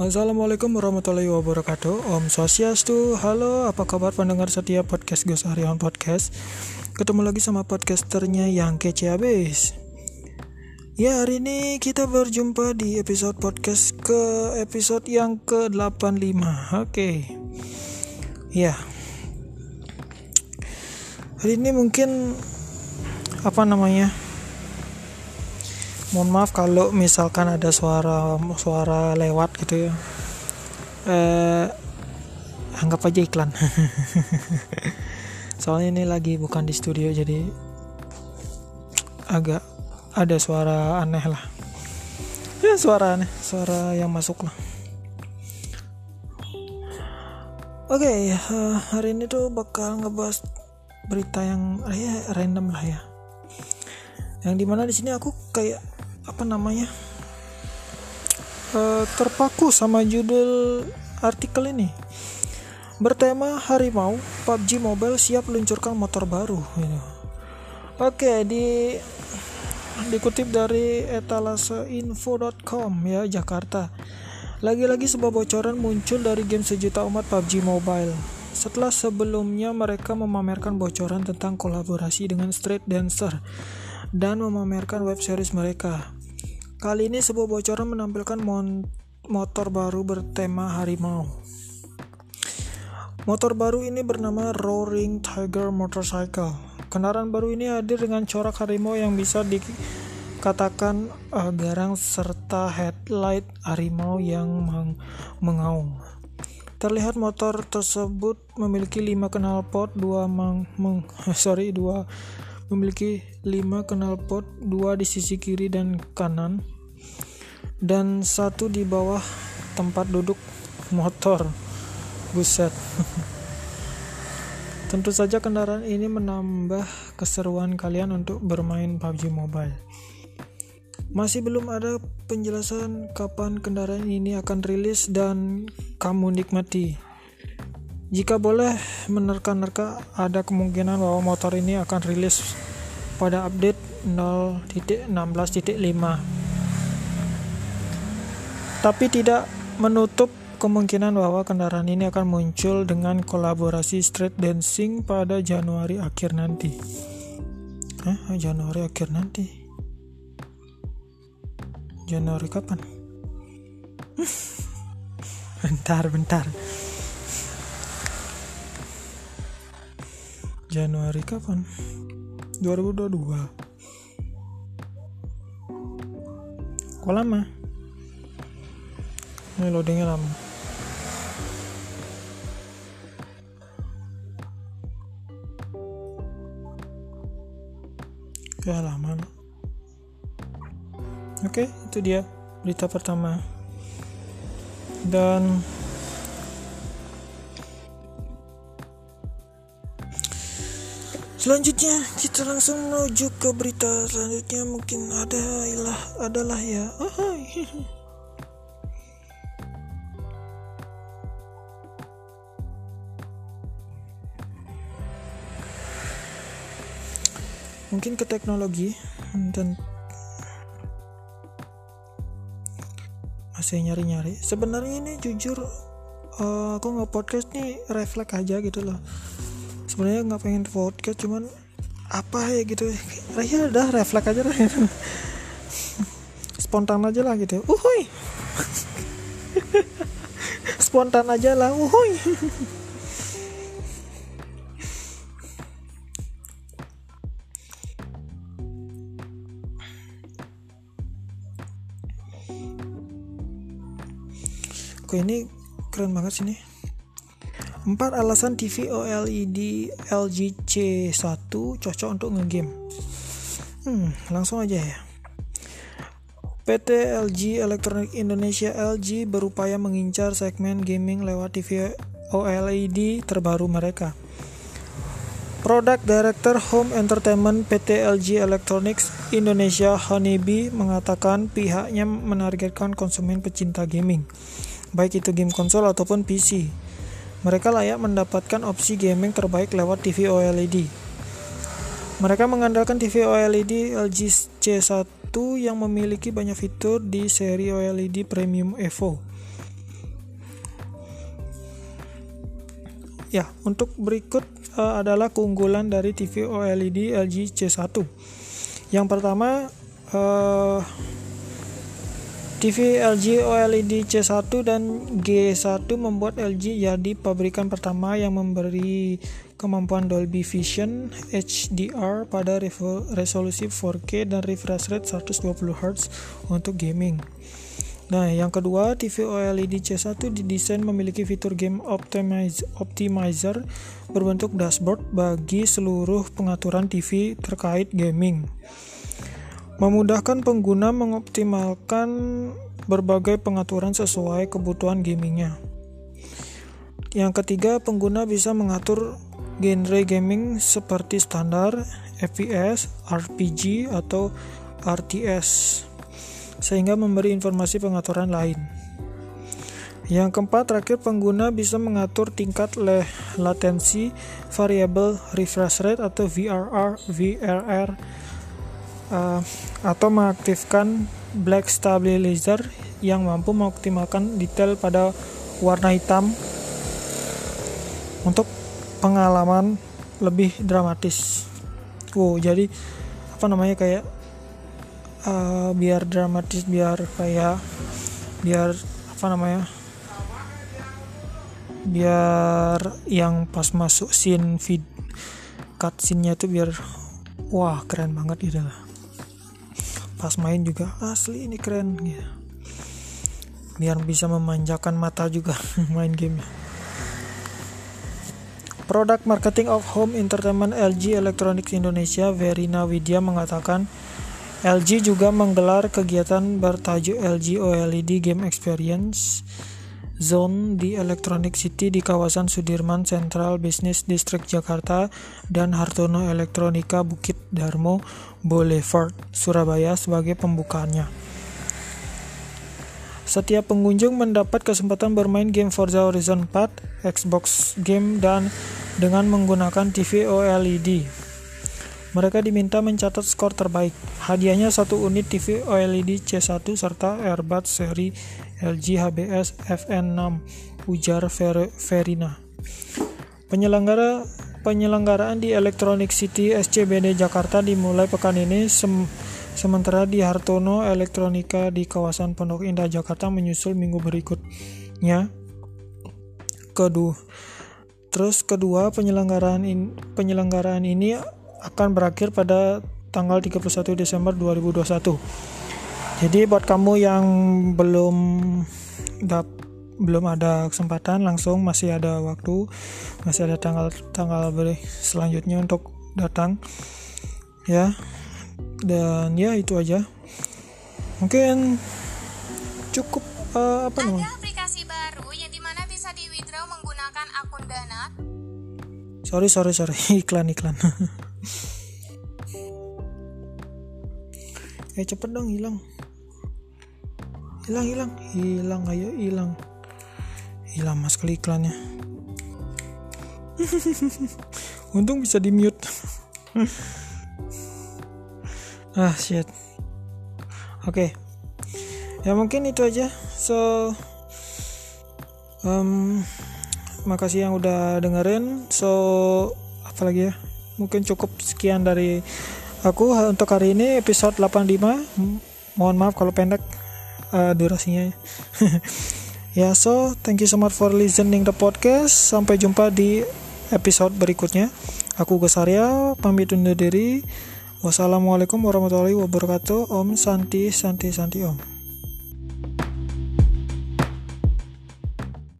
Assalamualaikum warahmatullahi wabarakatuh. Om Swastiastu. Halo apa kabar pendengar setia podcast Gus Aryawan Podcast? Ketemu lagi sama podcasternya yang kece abis. Ya hari ini kita berjumpa di episode podcast ke episode yang ke-85 Oke. Ya. Hari ini mungkin Apa namanya mohon maaf kalau misalkan ada suara suara lewat gitu ya. Eh, anggap aja iklan. Soalnya ini lagi bukan di studio jadi agak ada suara aneh lah. Ya suara aneh suara yang masuk lah. Oke okay, uh, eh, hari ini tuh bakal ngebahas berita yang ya random lah ya. Yang di mana di sini aku kayak apa namanya uh, terpaku sama judul artikel ini. Bertema harimau PUBG Mobile siap luncurkan motor baru gitu. oke di dikutip dari etalaseinfo.com ya Jakarta. Lagi-lagi sebuah bocoran muncul dari game sejuta umat PUBG Mobile setelah sebelumnya mereka memamerkan bocoran tentang kolaborasi dengan Street Dancer dan memamerkan web series mereka Kali ini sebuah bocoran menampilkan motor baru bertema harimau. Motor baru ini bernama Roaring Tiger Motorcycle. Kendaraan baru ini hadir dengan corak harimau yang bisa dikatakan uh, garang serta headlight harimau yang meng mengaung. Terlihat motor tersebut memiliki 5 knalpot, 2 meng, meng sorry, 2 memiliki 5 knalpot, 2 di sisi kiri dan kanan, dan satu di bawah tempat duduk motor. Buset. Tentu saja kendaraan ini menambah keseruan kalian untuk bermain PUBG Mobile. Masih belum ada penjelasan kapan kendaraan ini akan rilis dan kamu nikmati. Jika boleh menerka-nerka ada kemungkinan bahwa motor ini akan rilis pada update 0.16.5 tapi tidak menutup kemungkinan bahwa kendaraan ini akan muncul dengan kolaborasi street dancing pada Januari akhir nanti. Hah? Januari akhir nanti. Januari kapan? bentar, bentar. Januari kapan? 2022 Kok lama? Ini loadingnya lama Ya lama Oke itu dia berita pertama. Dan Selanjutnya kita langsung menuju ke berita selanjutnya. Mungkin ada ilah adalah ya. mungkin ke teknologi dan masih nyari-nyari. Sebenarnya ini jujur uh, aku nggak podcast nih refleks aja gitu loh. Sebenarnya nggak pengen podcast cuman apa ya gitu. Ya udah refleks aja lah. Gitu. spontan aja lah gitu. Uhui spontan aja lah uhui Kok ini keren banget sih nih 4 alasan TV OLED LG C1 cocok untuk ngegame. Hmm, langsung aja ya. PT LG Electronic Indonesia LG berupaya mengincar segmen gaming lewat TV OLED terbaru mereka. Product Director Home Entertainment PT LG Electronics Indonesia Honeybee mengatakan pihaknya menargetkan konsumen pecinta gaming, baik itu game konsol ataupun PC. Mereka layak mendapatkan opsi gaming terbaik lewat TV OLED. Mereka mengandalkan TV OLED LG C1 yang memiliki banyak fitur di seri OLED Premium Evo. Ya, untuk berikut uh, adalah keunggulan dari TV OLED LG C1. Yang pertama, uh, TV LG OLED C1 dan G1 membuat LG jadi pabrikan pertama yang memberi kemampuan Dolby Vision HDR pada resolusi 4K dan refresh rate 120 Hz untuk gaming. Nah, yang kedua, TV OLED C1 didesain memiliki fitur game optimizer berbentuk dashboard bagi seluruh pengaturan TV terkait gaming memudahkan pengguna mengoptimalkan berbagai pengaturan sesuai kebutuhan gamingnya. Yang ketiga, pengguna bisa mengatur genre gaming seperti standar, FPS, RPG, atau RTS, sehingga memberi informasi pengaturan lain. Yang keempat, terakhir pengguna bisa mengatur tingkat latensi, variabel refresh rate atau VRR, VRR uh, atau mengaktifkan black stabilizer yang mampu mengoptimalkan detail pada warna hitam untuk pengalaman lebih dramatis. Wow, jadi apa namanya kayak uh, biar dramatis, biar kayak biar apa namanya? biar yang pas masuk scene feed cutscene-nya itu biar wah keren banget gitu lah pas main juga asli ini keren. Ya biar bisa memanjakan mata juga main gamenya. Produk Marketing of Home Entertainment LG Electronics Indonesia Verina Widya mengatakan LG juga menggelar kegiatan bertajuk LG OLED Game Experience Zone di Electronic City di kawasan Sudirman Central Business District Jakarta dan Hartono Elektronika Bukit Darmo Boulevard, Surabaya sebagai pembukaannya. Setiap pengunjung mendapat kesempatan bermain game Forza Horizon 4, Xbox Game, dan dengan menggunakan TV OLED. Mereka diminta mencatat skor terbaik. Hadiahnya satu unit TV OLED C1 serta earbuds seri LG HBS FN6 ujar Ver Verina. Penyelenggara penyelenggaraan di Electronic City SCBD Jakarta dimulai pekan ini sem sementara di Hartono Elektronika di kawasan Pondok Indah Jakarta menyusul minggu berikutnya. Kedua, terus kedua penyelenggaraan in, penyelenggaraan ini akan berakhir pada tanggal 31 Desember 2021. Jadi buat kamu yang belum dap belum ada kesempatan langsung masih ada waktu masih ada tanggal tanggal selanjutnya untuk datang ya. Dan ya itu aja. Mungkin cukup uh, apa namanya? ada aplikasi baru yang di mana bisa di withdraw menggunakan akun dana? Sorry sorry sorry. Iklan iklan. Eh cepet dong hilang. Hilang hilang. Hilang ayo hilang hilang mas kali iklannya. Untung bisa di mute ah shit. Oke. Okay. ya mungkin itu aja. So um, makasih yang udah dengerin. So apalagi ya? Mungkin cukup sekian dari aku untuk hari ini episode 85 mohon maaf kalau pendek uh, durasinya ya so thank you so much for listening the podcast. Sampai jumpa di episode berikutnya. Aku Gus Arya pamit undur diri. Wassalamualaikum warahmatullahi wabarakatuh. Om santi santi santi om